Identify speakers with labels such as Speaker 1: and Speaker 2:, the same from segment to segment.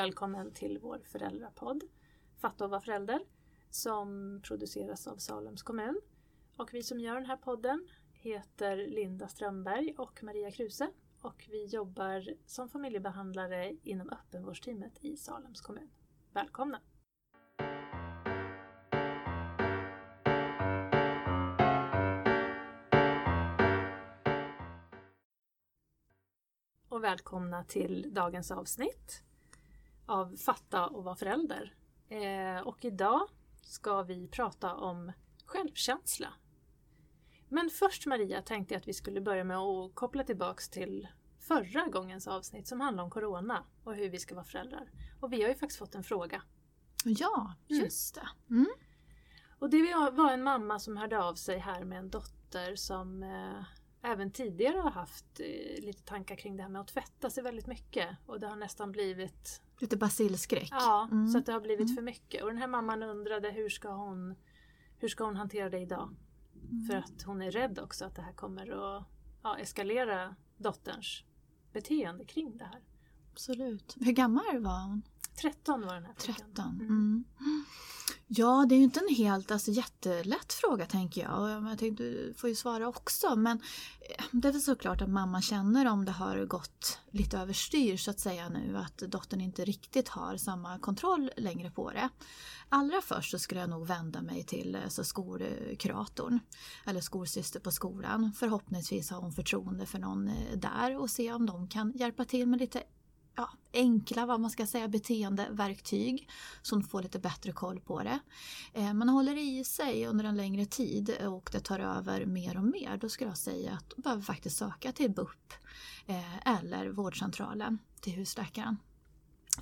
Speaker 1: välkommen till vår föräldrapodd Fatta och vara förälder som produceras av Salems kommun. Och vi som gör den här podden heter Linda Strömberg och Maria Kruse och vi jobbar som familjebehandlare inom öppenvårdsteamet i Salems kommun. Välkomna! och välkomna till dagens avsnitt av Fatta och vara förälder. Eh, och idag ska vi prata om självkänsla. Men först Maria tänkte jag att vi skulle börja med att koppla tillbaks till förra gångens avsnitt som handlade om Corona och hur vi ska vara föräldrar. Och vi har ju faktiskt fått en fråga.
Speaker 2: Ja, mm. just mm. det. Mm.
Speaker 1: Och det var en mamma som hörde av sig här med en dotter som eh, även tidigare har haft eh, lite tankar kring det här med att tvätta sig väldigt mycket och det har nästan blivit
Speaker 2: Lite basilskräck?
Speaker 1: Ja, mm. så att det har blivit mm. för mycket. Och den här mamman undrade hur ska hon, hur ska hon hantera det idag? Mm. För att hon är rädd också att det här kommer att ja, eskalera dotterns beteende kring det här.
Speaker 2: Absolut. Hur gammal var hon?
Speaker 1: 13 var den här
Speaker 2: flickan. 13. Mm. mm. Ja, det är ju inte en helt alltså, jättelätt fråga tänker jag. Jag tänkte, du får ju svara också. Men eh, det är väl såklart att mamma känner om det har gått lite överstyr så att säga nu. Att dottern inte riktigt har samma kontroll längre på det. Allra först så skulle jag nog vända mig till alltså, skolkuratorn. Eller skolsyster på skolan. Förhoppningsvis har hon förtroende för någon eh, där och se om de kan hjälpa till med lite ja, enkla vad man ska säga, beteendeverktyg så hon får lite bättre koll på det. Eh, man håller i sig under en längre tid och det tar över mer och mer då skulle jag säga att man behöver faktiskt söka till BUP eh, eller vårdcentralen till husläkaren.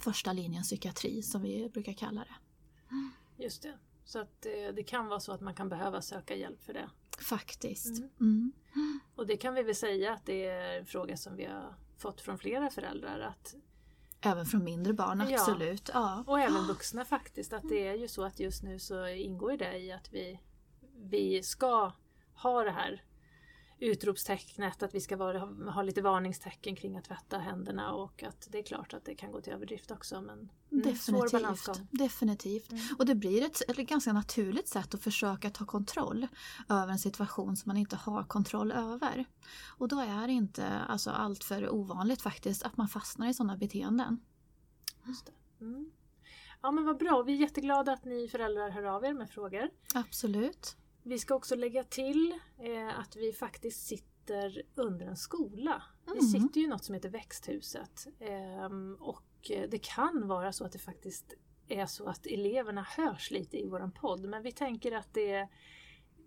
Speaker 2: Första linjen psykiatri som vi brukar kalla det.
Speaker 1: Just det. Så att det, det, kan vara så att man kan behöva söka hjälp för det.
Speaker 2: Faktiskt.
Speaker 1: Mm. Mm. Och det kan vi väl säga att det är en fråga som vi har fått från flera föräldrar. Att,
Speaker 2: även från mindre barn, absolut. Ja,
Speaker 1: ja. Och även vuxna faktiskt. Att det är ju så att just nu så ingår det i att vi, vi ska ha det här utropstecknet, att vi ska vara, ha lite varningstecken kring att tvätta händerna och att det är klart att det kan gå till överdrift också. Men
Speaker 2: Definitivt. Definitivt. Mm. Och det blir ett, ett ganska naturligt sätt att försöka ta kontroll över en situation som man inte har kontroll över. Och då är det inte alltså, allt för ovanligt faktiskt att man fastnar i sådana beteenden.
Speaker 1: Mm. Ja men vad bra, vi är jätteglada att ni föräldrar hör av er med frågor.
Speaker 2: Absolut.
Speaker 1: Vi ska också lägga till eh, att vi faktiskt sitter under en skola. Mm. Vi sitter ju i något som heter Växthuset. Eh, och det kan vara så att det faktiskt är så att eleverna hörs lite i våran podd. Men vi tänker att det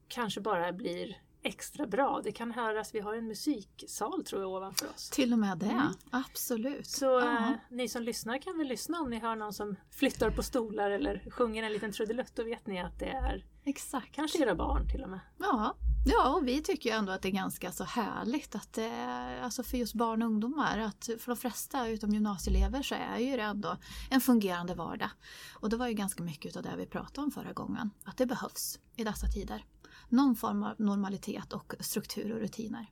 Speaker 1: kanske bara blir extra bra. Det kan höras, vi har en musiksal tror jag ovanför oss.
Speaker 2: Till och med det, mm. absolut.
Speaker 1: Så uh ni som lyssnar kan väl lyssna om ni hör någon som flyttar på stolar eller sjunger en liten trudelutt. Då vet ni att det är
Speaker 2: Exakt.
Speaker 1: kanske era barn till och med.
Speaker 2: Ja, ja och vi tycker ju ändå att det är ganska så härligt att det är, alltså för just barn och ungdomar, att för de flesta utom gymnasieelever så är ju det ändå en fungerande vardag. Och det var ju ganska mycket av det vi pratade om förra gången, att det behövs i dessa tider någon form av normalitet och struktur och rutiner.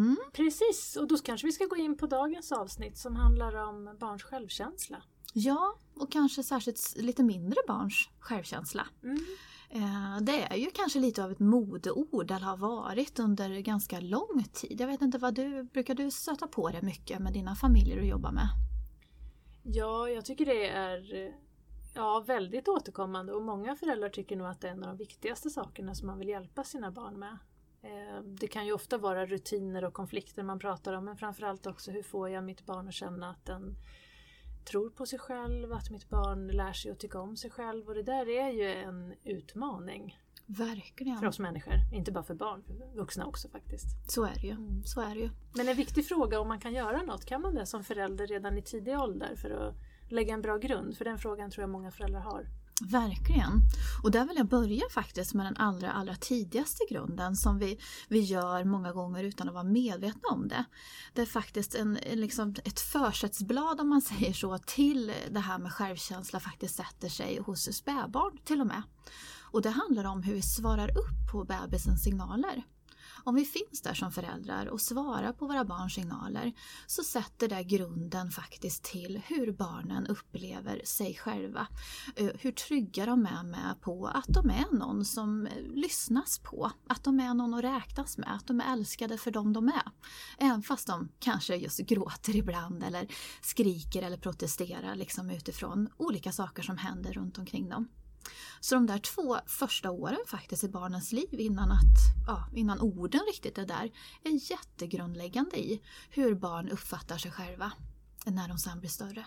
Speaker 1: Mm. Precis, och då kanske vi ska gå in på dagens avsnitt som handlar om barns självkänsla.
Speaker 2: Ja, och kanske särskilt lite mindre barns självkänsla. Mm. Eh, det är ju kanske lite av ett modeord, eller har varit under ganska lång tid. Jag vet inte vad du, brukar du stöta på det mycket med dina familjer du jobbar med?
Speaker 1: Ja, jag tycker det är ja, väldigt återkommande och många föräldrar tycker nog att det är en av de viktigaste sakerna som man vill hjälpa sina barn med. Eh, det kan ju ofta vara rutiner och konflikter man pratar om men framförallt också hur får jag mitt barn att känna att den tror på sig själv, att mitt barn lär sig att tycka om sig själv och det där är ju en utmaning.
Speaker 2: Verkligen.
Speaker 1: För oss människor, inte bara för barn, för vuxna också faktiskt.
Speaker 2: Så är det ju. Mm. Så är det ju.
Speaker 1: Men en viktig fråga om man kan göra något, kan man det som förälder redan i tidig ålder för att lägga en bra grund? För den frågan tror jag många föräldrar har.
Speaker 2: Verkligen. Och där vill jag börja faktiskt med den allra, allra tidigaste grunden som vi, vi gör många gånger utan att vara medvetna om det. Det är faktiskt en, liksom ett försättsblad om man säger så till det här med självkänsla faktiskt sätter sig hos spädbarn till och med. Och det handlar om hur vi svarar upp på bebisens signaler. Om vi finns där som föräldrar och svarar på våra barns signaler så sätter det grunden faktiskt till hur barnen upplever sig själva. Eh, hur trygga de är med på att de är någon som eh, lyssnas på, att de är någon att räknas med, att de är älskade för dem de är. Även fast de kanske just gråter ibland eller skriker eller protesterar liksom utifrån olika saker som händer runt omkring dem. Så de där två första åren faktiskt i barnens liv innan, att, ja, innan orden riktigt är där är jättegrundläggande i hur barn uppfattar sig själva när de sen blir större.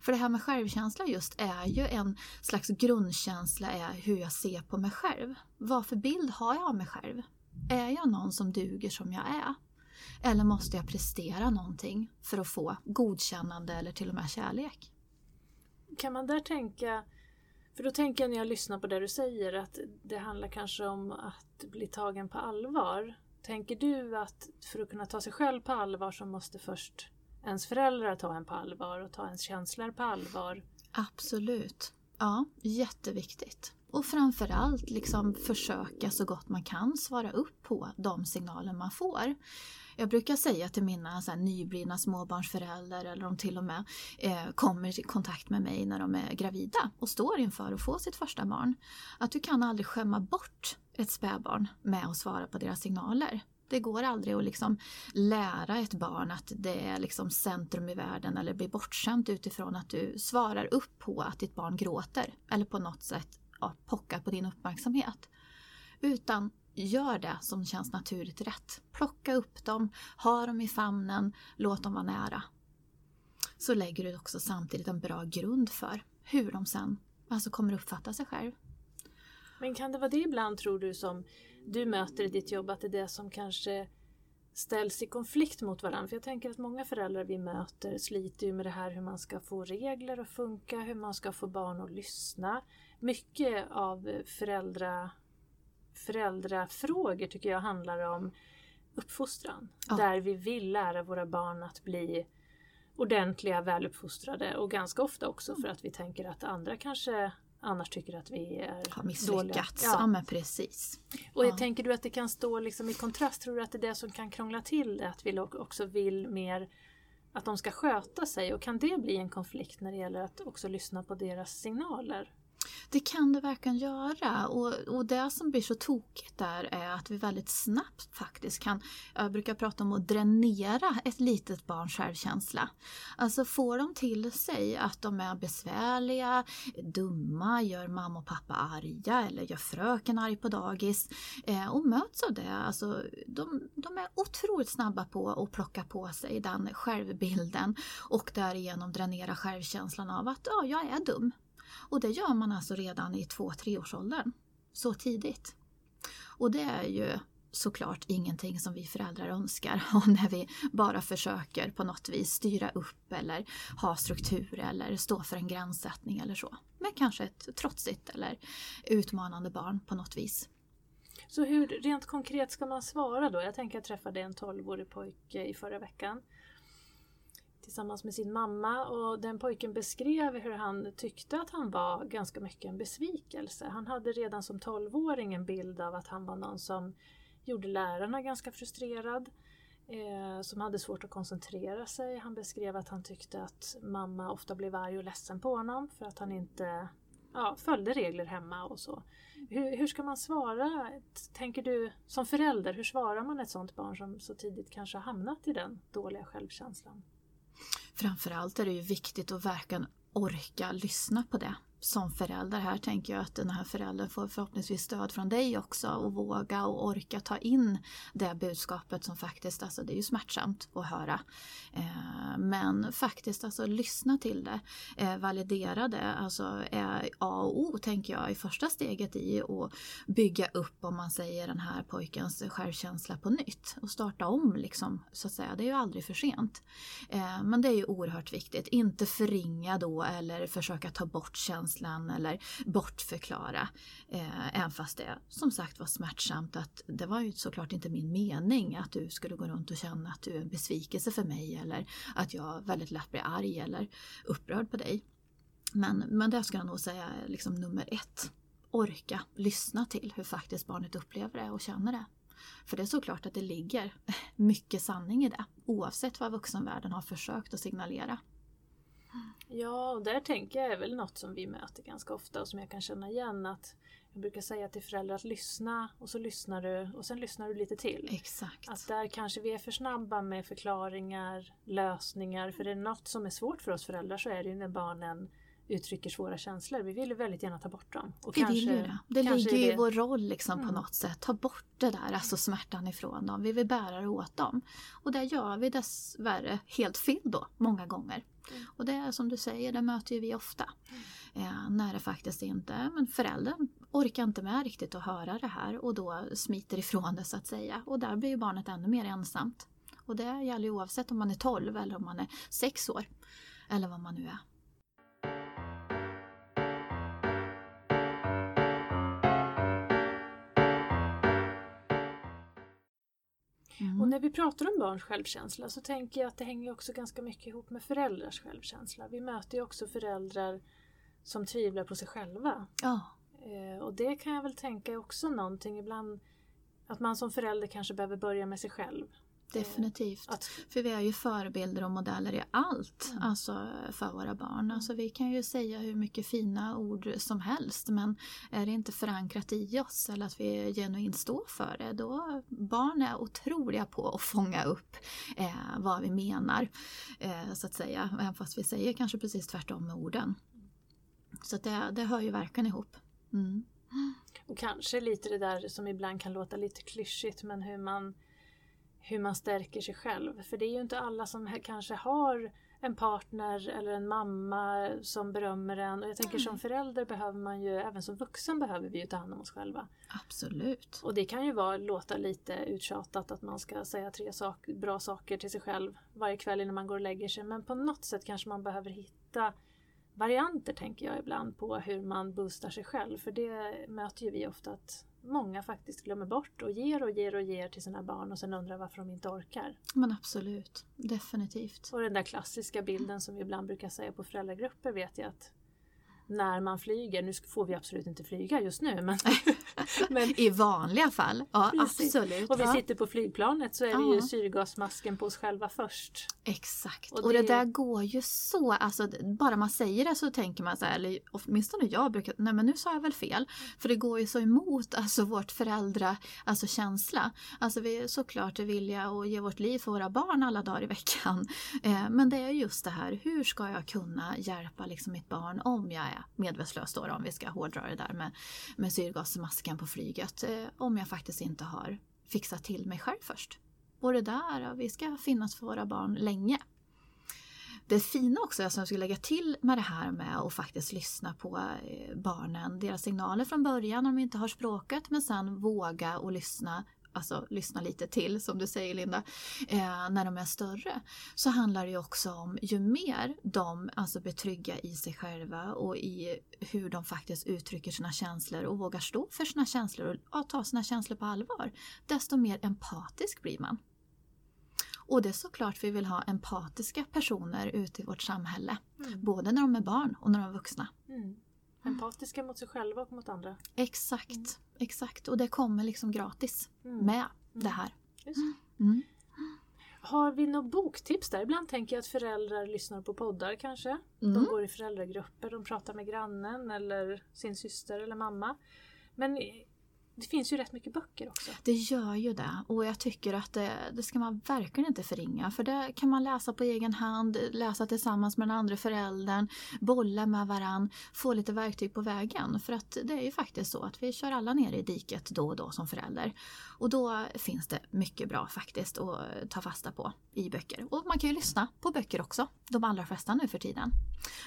Speaker 2: För det här med självkänsla just är ju en slags grundkänsla är hur jag ser på mig själv. Vad för bild har jag av mig själv? Är jag någon som duger som jag är? Eller måste jag prestera någonting för att få godkännande eller till och med kärlek?
Speaker 1: Kan man där tänka för då tänker jag när jag lyssnar på det du säger att det handlar kanske om att bli tagen på allvar. Tänker du att för att kunna ta sig själv på allvar så måste först ens föräldrar ta en på allvar och ta ens känslor på allvar?
Speaker 2: Absolut. Ja, jätteviktigt. Och framförallt liksom försöka så gott man kan svara upp på de signaler man får. Jag brukar säga till mina så här, nyblivna småbarnsföräldrar eller de till och med eh, kommer i kontakt med mig när de är gravida och står inför att få sitt första barn. Att du kan aldrig skämma bort ett spädbarn med att svara på deras signaler. Det går aldrig att liksom lära ett barn att det är liksom centrum i världen eller bli bortskämt utifrån att du svarar upp på att ditt barn gråter eller på något sätt ja, pockar på din uppmärksamhet. Utan gör det som känns naturligt rätt. Plocka upp dem, ha dem i famnen, låt dem vara nära. Så lägger du också samtidigt en bra grund för hur de sen alltså kommer uppfatta sig själv.
Speaker 1: Men kan det vara det ibland tror du som du möter i ditt jobb att det är det som kanske ställs i konflikt mot varandra? För jag tänker att många föräldrar vi möter sliter ju med det här hur man ska få regler att funka, hur man ska få barn att lyssna. Mycket av föräldra föräldrafrågor tycker jag handlar om uppfostran. Ja. Där vi vill lära våra barn att bli ordentliga, väluppfostrade och ganska ofta också för att vi tänker att andra kanske annars tycker att vi är
Speaker 2: Har misslyckats. Ja. ja men precis.
Speaker 1: Och ja. tänker du att det kan stå liksom i kontrast? Tror du att det är det som kan krångla till det? Att vi också vill mer att de ska sköta sig och kan det bli en konflikt när det gäller att också lyssna på deras signaler?
Speaker 2: Det kan det verkligen göra och, och det som blir så tokigt där är att vi väldigt snabbt faktiskt kan, jag brukar prata om att dränera ett litet barns självkänsla. Alltså får de till sig att de är besvärliga, dumma, gör mamma och pappa arga eller gör fröken arg på dagis eh, och möts av det. Alltså, de, de är otroligt snabba på att plocka på sig den självbilden och därigenom dränera självkänslan av att ja, jag är dum. Och det gör man alltså redan i två treårsåldern. Så tidigt. Och det är ju såklart ingenting som vi föräldrar önskar och när vi bara försöker på något vis styra upp eller ha struktur eller stå för en gränssättning eller så. Men kanske ett trotsigt eller utmanande barn på något vis.
Speaker 1: Så hur rent konkret ska man svara då? Jag tänker jag träffade en 12-årig pojke i förra veckan tillsammans med sin mamma och den pojken beskrev hur han tyckte att han var ganska mycket en besvikelse. Han hade redan som 12-åring en bild av att han var någon som gjorde lärarna ganska frustrerad, eh, som hade svårt att koncentrera sig. Han beskrev att han tyckte att mamma ofta blev arg och ledsen på honom för att han inte ja, följde regler hemma och så. Hur, hur ska man svara, tänker du som förälder, hur svarar man ett sånt barn som så tidigt kanske har hamnat i den dåliga självkänslan?
Speaker 2: Framförallt är det ju viktigt att verkligen orka lyssna på det som förälder. Här tänker jag att den här föräldern får förhoppningsvis stöd från dig också och våga och orka ta in det budskapet som faktiskt, alltså det är ju smärtsamt att höra. Eh, men faktiskt alltså lyssna till det, eh, validera det, alltså är A och O tänker jag i första steget i att bygga upp om man säger den här pojkens självkänsla på nytt och starta om liksom så att säga. Det är ju aldrig för sent. Eh, men det är ju oerhört viktigt, inte förringa då eller försöka ta bort känslan känslan eller bortförklara. Eh, även fast det som sagt var smärtsamt att det var ju såklart inte min mening att du skulle gå runt och känna att du är en besvikelse för mig eller att jag väldigt lätt blir arg eller upprörd på dig. Men, men det ska jag nog säga är liksom nummer ett. Orka lyssna till hur faktiskt barnet upplever det och känner det. För det är såklart att det ligger mycket sanning i det oavsett vad vuxenvärlden har försökt att signalera.
Speaker 1: Ja, och där tänker jag är väl något som vi möter ganska ofta och som jag kan känna igen att jag brukar säga till föräldrar att lyssna och så lyssnar du och sen lyssnar du lite till.
Speaker 2: Exakt.
Speaker 1: Att där kanske vi är för snabba med förklaringar, lösningar. För det är något som är svårt för oss föräldrar så är det ju när barnen uttrycker svåra känslor. Vi vill väldigt gärna ta bort dem.
Speaker 2: Och vi kanske, vill ju det. Det ligger ju i vår roll liksom mm. på något sätt. Ta bort det där, alltså smärtan ifrån dem. Vi vill bära det åt dem. Och det gör vi dessvärre helt fel då, många gånger. Mm. Och det är som du säger, det möter vi ofta. Mm. Eh, när det faktiskt inte, men föräldern orkar inte med riktigt att höra det här och då smiter ifrån det så att säga. Och där blir ju barnet ännu mer ensamt. Och det gäller ju oavsett om man är 12 eller om man är 6 år. Eller vad man nu är.
Speaker 1: När vi pratar om barns självkänsla så tänker jag att det hänger också ganska mycket ihop med föräldrars självkänsla. Vi möter ju också föräldrar som tvivlar på sig själva.
Speaker 2: Ja.
Speaker 1: Eh, och det kan jag väl tänka är också någonting ibland att man som förälder kanske behöver börja med sig själv.
Speaker 2: Definitivt. Att... För vi är ju förebilder och modeller i allt mm. alltså för våra barn. Mm. Alltså vi kan ju säga hur mycket fina ord som helst men är det inte förankrat i oss eller att vi genuint står för det då barn är otroliga på att fånga upp eh, vad vi menar. Eh, så att säga. Även fast vi säger kanske precis tvärtom med orden. Så det, det hör ju verkligen ihop. Mm.
Speaker 1: Och kanske lite det där som ibland kan låta lite klyschigt men hur man hur man stärker sig själv. För det är ju inte alla som kanske har en partner eller en mamma som berömmer en. Och jag tänker mm. som förälder behöver man ju, även som vuxen behöver vi ju ta hand om oss själva.
Speaker 2: Absolut.
Speaker 1: Och det kan ju vara, låta lite uttjatat att man ska säga tre sak, bra saker till sig själv varje kväll innan man går och lägger sig. Men på något sätt kanske man behöver hitta varianter tänker jag ibland på hur man boostar sig själv. För det möter ju vi ofta att många faktiskt glömmer bort och ger och ger och ger till sina barn och sen undrar varför de inte orkar.
Speaker 2: Men absolut, definitivt.
Speaker 1: Och den där klassiska bilden som vi ibland brukar säga på föräldragrupper vet jag att när man flyger, nu får vi absolut inte flyga just nu men,
Speaker 2: men I vanliga fall, ja absolut.
Speaker 1: Och vi sitter på flygplanet så är det ju syrgasmasken på oss själva först.
Speaker 2: Exakt, och det, och det där går ju så, alltså bara man säger det så tänker man så här, eller åtminstone jag brukar, nej men nu sa jag väl fel. För det går ju så emot alltså vårt föräldra, alltså känsla. Alltså vi är såklart villiga att ge vårt liv för våra barn alla dagar i veckan. Eh, men det är just det här, hur ska jag kunna hjälpa liksom mitt barn om jag är medvetslös då, om vi ska hårdra det där med, med syrgasmasken på flyget. Eh, om jag faktiskt inte har fixat till mig själv först. Och det där, vi ska finnas för våra barn länge. Det fina också, som jag skulle lägga till med det här med att faktiskt lyssna på eh, barnen, deras signaler från början om de inte har språket, men sen våga och lyssna alltså lyssna lite till som du säger Linda, eh, när de är större. Så handlar det också om ju mer de alltså blir trygga i sig själva och i hur de faktiskt uttrycker sina känslor och vågar stå för sina känslor och ja, ta sina känslor på allvar, desto mer empatisk blir man. Och det är såklart vi vill ha empatiska personer ute i vårt samhälle. Mm. Både när de är barn och när de är vuxna.
Speaker 1: Mm. Empatiska mot sig själva och mot andra.
Speaker 2: Exakt, mm. Exakt. Och det kommer liksom gratis mm. med det
Speaker 1: mm.
Speaker 2: här.
Speaker 1: Mm. Har vi något boktips där? Ibland tänker jag att föräldrar lyssnar på poddar kanske. De går i föräldragrupper, de pratar med grannen eller sin syster eller mamma. Men det finns ju rätt mycket böcker också.
Speaker 2: Det gör ju det och jag tycker att det, det, ska man verkligen inte förringa för det kan man läsa på egen hand, läsa tillsammans med den andra föräldern, bolla med varann, få lite verktyg på vägen. För att det är ju faktiskt så att vi kör alla ner i diket då och då som förälder. Och då finns det mycket bra faktiskt att ta fasta på i böcker. Och man kan ju lyssna på böcker också, de allra flesta nu för tiden.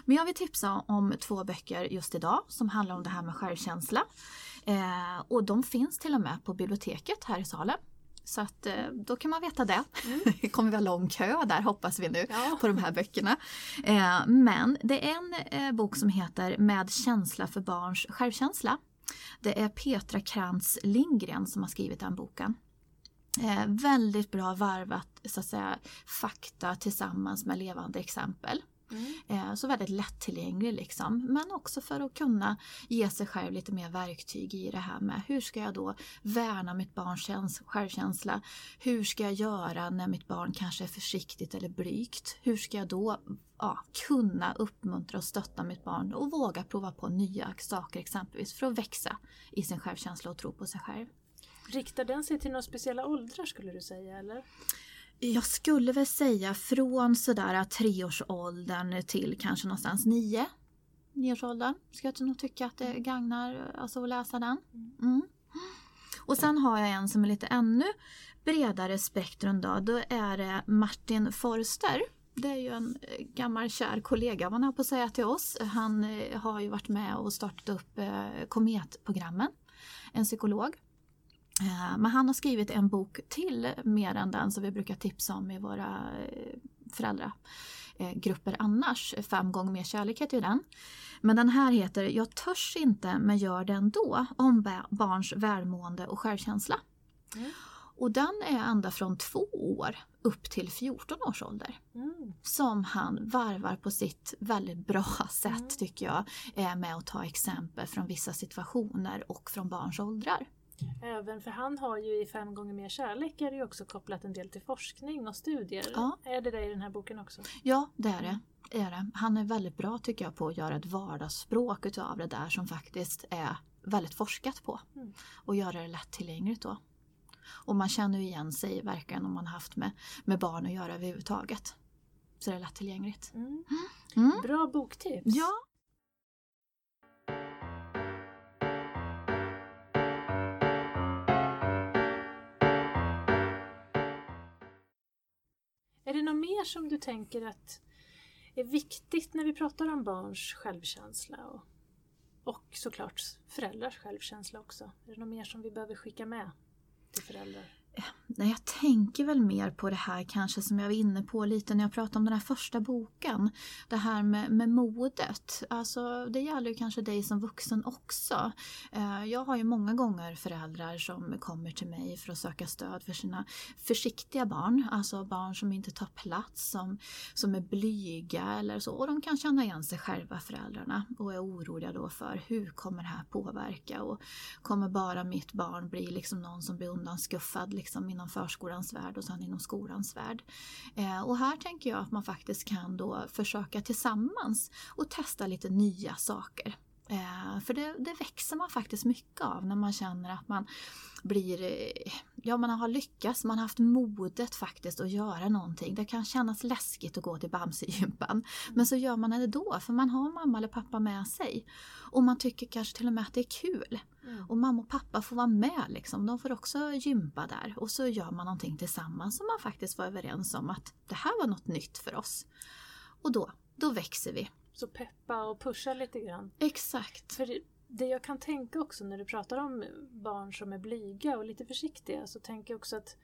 Speaker 2: Men jag vill tipsa om två böcker just idag som handlar om det här med självkänsla. Eh, och de finns till och med på biblioteket här i Salem. Så att eh, då kan man veta det.
Speaker 1: Mm.
Speaker 2: Det kommer vara lång kö där hoppas vi nu
Speaker 1: Ja.
Speaker 2: på de här böckerna. Eh, Men det är en eh, bok som heter Med känsla för barns självkänsla. Det är Petra Krantz Lindgren som har skrivit den boken. Väldigt bra varvat så att säga, fakta tillsammans med levande exempel.
Speaker 1: Mm.
Speaker 2: Eh, så väldigt lättillgänglig liksom. Men också för att kunna ge sig själv lite mer verktyg i det här med hur ska jag då värna mitt barns käns- självkänsla? Hur ska jag göra när mitt barn kanske är försiktigt eller blygt? Hur ska jag då ja, kunna uppmuntra och stötta mitt barn och våga prova på nya saker exempelvis för att växa i sin självkänsla och tro på sig själv?
Speaker 1: Riktar den sig till några speciella åldrar skulle du säga eller?
Speaker 2: Jag skulle väl säga från sådär treårsåldern till kanske någonstans nio. Nioårsåldern ska jag nog tycka att det gagnar alltså, att läsa den. Mm. Och sen har jag en som är lite ännu bredare spektrum då. Då är det Martin Forster. Det är ju en eh, gammal kär kollega man har på att säga till oss. Han eh, har ju varit med och startat upp Kometprogrammen. En psykolog. Eh, Men han har skrivit en bok till mer än den som vi brukar tipsa om i våra eh, föräldragrupper annars. Fem gånger mer kärlek heter ju den. Men den här heter Jag törs inte men gör det ändå om ba- barns välmående och självkänsla.
Speaker 1: Mm.
Speaker 2: Och den är ända från två år upp till 14 års ålder.
Speaker 1: Mm.
Speaker 2: Som han varvar på sitt väldigt bra sätt
Speaker 1: Mm.
Speaker 2: tycker jag. eh, Med att ta exempel från vissa situationer och från barns åldrar.
Speaker 1: Även för han har ju i Fem gånger mer kärlek är det ju också kopplat en del till forskning och studier.
Speaker 2: Ja.
Speaker 1: Är det det i den här boken också?
Speaker 2: Ja, det är det. det är det. Han är väldigt bra tycker jag på att göra ett vardagsspråk utav det där som faktiskt är väldigt forskat på.
Speaker 1: Mm.
Speaker 2: Och göra det lättillgängligt då. Och man känner ju igen sig verkligen om man haft med, med barn att göra överhuvudtaget. Så det är lättillgängligt.
Speaker 1: Mm.
Speaker 2: Mm.
Speaker 1: Bra boktips!
Speaker 2: Ja,
Speaker 1: Är det något mer som du tänker att är viktigt när vi pratar om barns självkänsla? Och, och såklart föräldrars självkänsla också. Är det något mer som vi behöver skicka med till föräldrar?
Speaker 2: Nej, jag tänker väl mer på det här kanske som jag var inne på lite när jag pratade om den här första boken. Det här med, med modet. Alltså, det gäller ju kanske dig som vuxen också. Eh, jag har ju många gånger föräldrar som kommer till mig för att söka stöd för sina försiktiga barn. Alltså barn som inte tar plats, som, som är blyga eller så. Och de kan känna igen sig själva, föräldrarna, och är oroliga då för hur kommer det här påverka? Och kommer bara mitt barn bli liksom någon som blir undanskuffad liksom inom förskolans värld och sen inom skolans värld. Eh, och här tänker jag att man faktiskt kan då försöka tillsammans och testa lite nya saker. Eh, för det, det växer man faktiskt mycket av när man känner att man blir, eh, ja man har lyckats, man har haft modet faktiskt att göra någonting. Det kan kännas läskigt att gå till Bamsegympan. Men så gör man det då för man har mamma eller pappa med sig. Och man tycker kanske till och med att det är kul.
Speaker 1: Mm.
Speaker 2: Och mamma och pappa får vara med liksom. De får också gympa där. Och så gör man någonting tillsammans som man faktiskt var överens om att det här var något nytt för oss. Och då, då växer vi.
Speaker 1: Så peppa och pusha lite grann.
Speaker 2: Exakt.
Speaker 1: För det jag kan tänka också när du pratar om barn som är blyga och lite försiktiga så tänker jag också att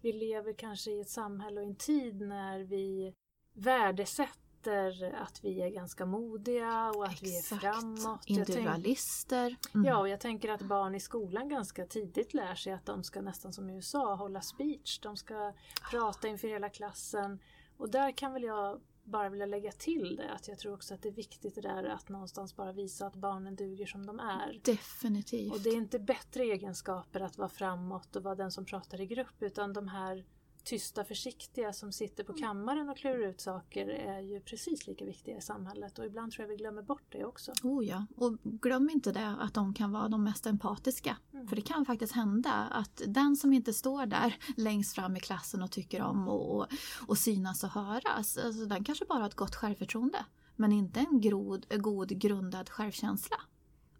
Speaker 1: vi lever kanske i ett samhälle och en tid när vi värdesätter att vi är ganska modiga och att vi är framåt.
Speaker 2: Individualister. Mm.
Speaker 1: Ja, och jag tänker att barn i skolan ganska tidigt lär sig att de ska nästan som i USA hålla speech. De ska prata inför hela klassen. Och där kan väl jag bara vilja lägga till det att jag tror också att det är viktigt det där att någonstans bara visa att barnen duger som de är.
Speaker 2: Definitivt.
Speaker 1: Och det är inte bättre egenskaper att vara framåt och vara den som pratar i grupp utan de här tysta försiktiga som sitter på kammaren och klurar ut saker är ju precis lika viktiga i samhället och ibland tror jag vi glömmer bort det också.
Speaker 2: Oh ja, och glöm inte det att de kan vara de mest empatiska.
Speaker 1: Mm.
Speaker 2: För det kan faktiskt hända att den som inte står där längst fram i klassen och tycker om och, och, och synas och höras, alltså den kanske bara har ett gott självförtroende. Men inte en grod, god grundad självkänsla.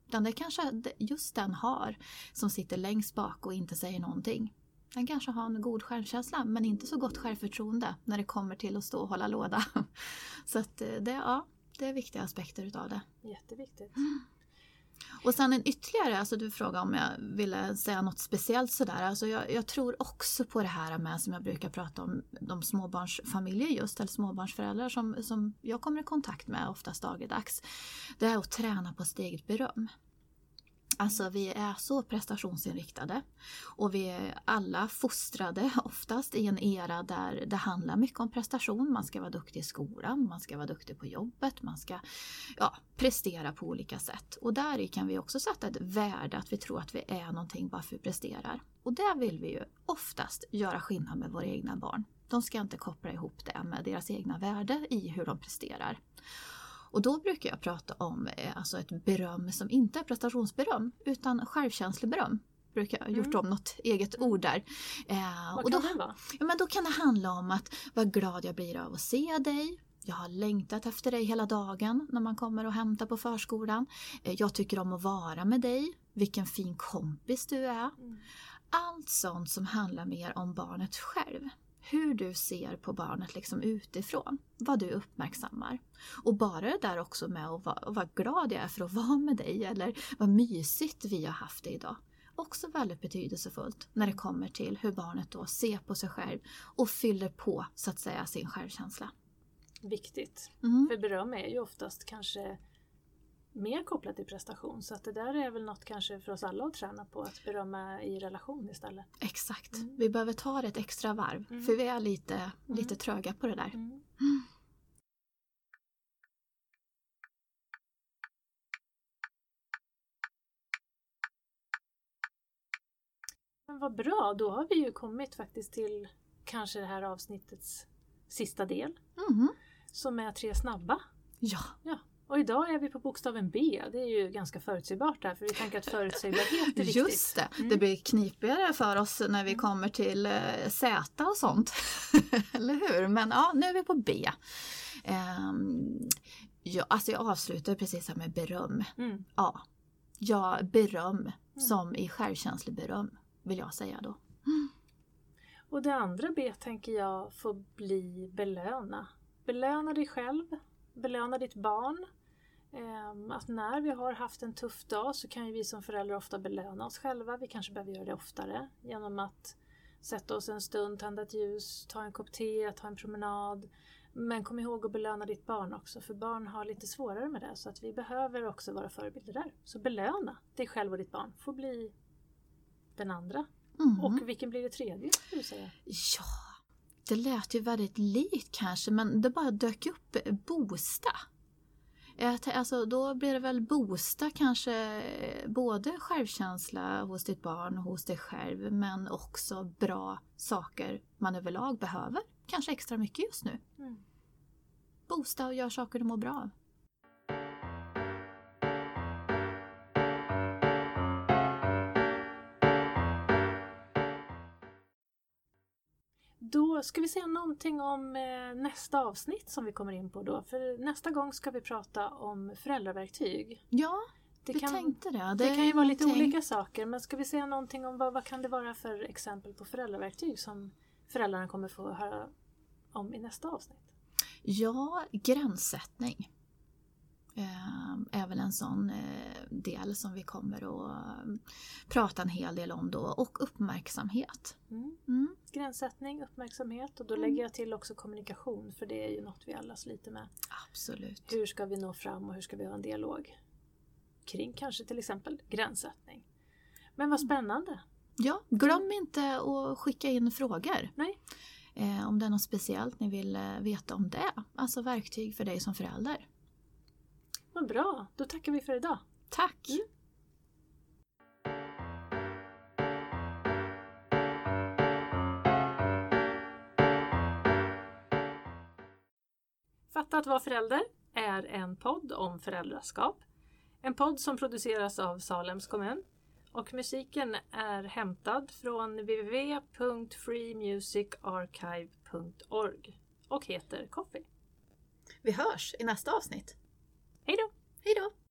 Speaker 2: Utan det kanske just den har som sitter längst bak och inte säger någonting. Den kanske har en god självkänsla men inte så gott självförtroende när det kommer till att stå och hålla låda. Så att eh, det, ja, det är viktiga aspekter utav det.
Speaker 1: Jätteviktigt.
Speaker 2: Och sen en ytterligare, alltså du frågade om jag ville säga något speciellt sådär. Alltså jag, jag, tror också på det här med som jag brukar prata om, de småbarnsfamiljer just, eller småbarnsföräldrar som, som jag kommer i kontakt med oftast dagligdags. Det är att träna på sitt eget beröm. Alltså vi är så prestationsinriktade och vi är alla fostrade oftast i en era där det handlar mycket om prestation. Man ska vara duktig i skolan, man ska vara duktig på jobbet, man ska ja, prestera på olika sätt. Och där kan vi också sätta ett värde att vi tror att vi är någonting bara för att vi presterar. Och där vill vi ju oftast göra skillnad med våra egna barn. De ska inte koppla ihop det med deras egna värde i hur de presterar. Och då brukar jag prata om eh, alltså ett beröm som inte är prestationsberöm utan självkänsleberöm. Brukar jag gjort mm. om något eget ord där.
Speaker 1: Eh, Vad och
Speaker 2: då,
Speaker 1: kan det vara?
Speaker 2: Ja, men då kan det handla om att vad glad jag blir av att se dig. Jag har längtat efter dig hela dagen när man kommer och hämtar på förskolan. Eh, jag tycker om att vara med dig. Vilken fin kompis du är. Mm. Allt sånt som handlar mer om barnet själv hur du ser på barnet liksom utifrån. Vad du uppmärksammar. Och bara det där också med att vara, vara glad jag är för att vara med dig eller vad mysigt vi har haft det idag. Också väldigt betydelsefullt när det kommer till hur barnet då ser på sig själv och fyller på så att säga sin självkänsla.
Speaker 1: Viktigt. Mm. För beröm är ju oftast kanske mer kopplat till prestation. Så att det där är väl något kanske för oss alla att träna på, att berömma i relation istället.
Speaker 2: Exakt. Mm. Vi behöver ta det ett extra varv, mm. för vi är lite, mm. lite tröga på det där. Mm.
Speaker 1: Men vad bra, då har vi ju kommit faktiskt till kanske det här avsnittets sista del.
Speaker 2: Mm.
Speaker 1: Som är tre snabba.
Speaker 2: Ja.
Speaker 1: ja. Och idag är vi på bokstaven B. Det är ju ganska förutsägbart där för vi tänker att förutsägbarhet är viktigt.
Speaker 2: Just det, mm. det blir knipigare för oss när vi mm. kommer till eh, Z och sånt. Eller hur? Men ja, nu är vi på B. Um, ja, alltså jag avslutar precis här med beröm. Mm. Ja, ja, beröm mm. som i självkänslig beröm vill jag säga då.
Speaker 1: Och det andra B tänker jag får bli belöna. Belöna dig själv belöna ditt barn. Ehm, att när vi har haft en tuff dag så kan ju vi som föräldrar ofta belöna oss själva. Vi kanske behöver göra det oftare genom att sätta oss en stund, tända ett ljus, ta en kopp te, ta en promenad. Men kom ihåg att belöna ditt barn också, för barn har lite svårare med det. Så att vi behöver också vara förebilder där. Så belöna dig själv och ditt barn får bli den andra. Mm. Och vilken blir det tredje? du säga?
Speaker 2: Ja, det lät ju väldigt likt kanske men det bara dök upp boosta. Alltså, då blir det väl boosta kanske både självkänsla hos ditt barn och hos dig själv men också bra saker man överlag behöver. Kanske extra mycket just nu. Mm. Boosta och gör saker du mår bra av.
Speaker 1: Då ska vi säga någonting om eh, nästa avsnitt som vi kommer in på då. För nästa gång ska vi prata om föräldraverktyg.
Speaker 2: Ja, det vi kan, tänkte det.
Speaker 1: Det, det kan ju vara lite olika saker men ska vi säga någonting om vad, vad kan det vara för exempel på föräldraverktyg som föräldrarna kommer få höra om i nästa avsnitt?
Speaker 2: Ja, gränssättning. Eh, är väl en sån eh, del som vi kommer att eh, prata en hel del om då och uppmärksamhet.
Speaker 1: Mm. Mm. Gränssättning, uppmärksamhet och då mm. lägger jag till också kommunikation för det är ju något vi alla sliter med.
Speaker 2: Absolut.
Speaker 1: Hur ska vi nå fram och hur ska vi ha en dialog kring kanske till exempel gränssättning. Men vad mm. spännande!
Speaker 2: Ja, glöm inte att skicka in frågor.
Speaker 1: Nej.
Speaker 2: Eh, om det är något speciellt ni vill veta om det. Alltså verktyg för dig som förälder.
Speaker 1: Vad bra, då tackar vi för idag.
Speaker 2: Tack! Mm.
Speaker 1: Fatta att vara förälder är en podd om föräldraskap. En podd som produceras av Salems kommun. Och musiken är hämtad från www.freemusicarchive.org och heter Coffee.
Speaker 2: Vi hörs i nästa avsnitt.
Speaker 1: Hej då!
Speaker 2: Hej då!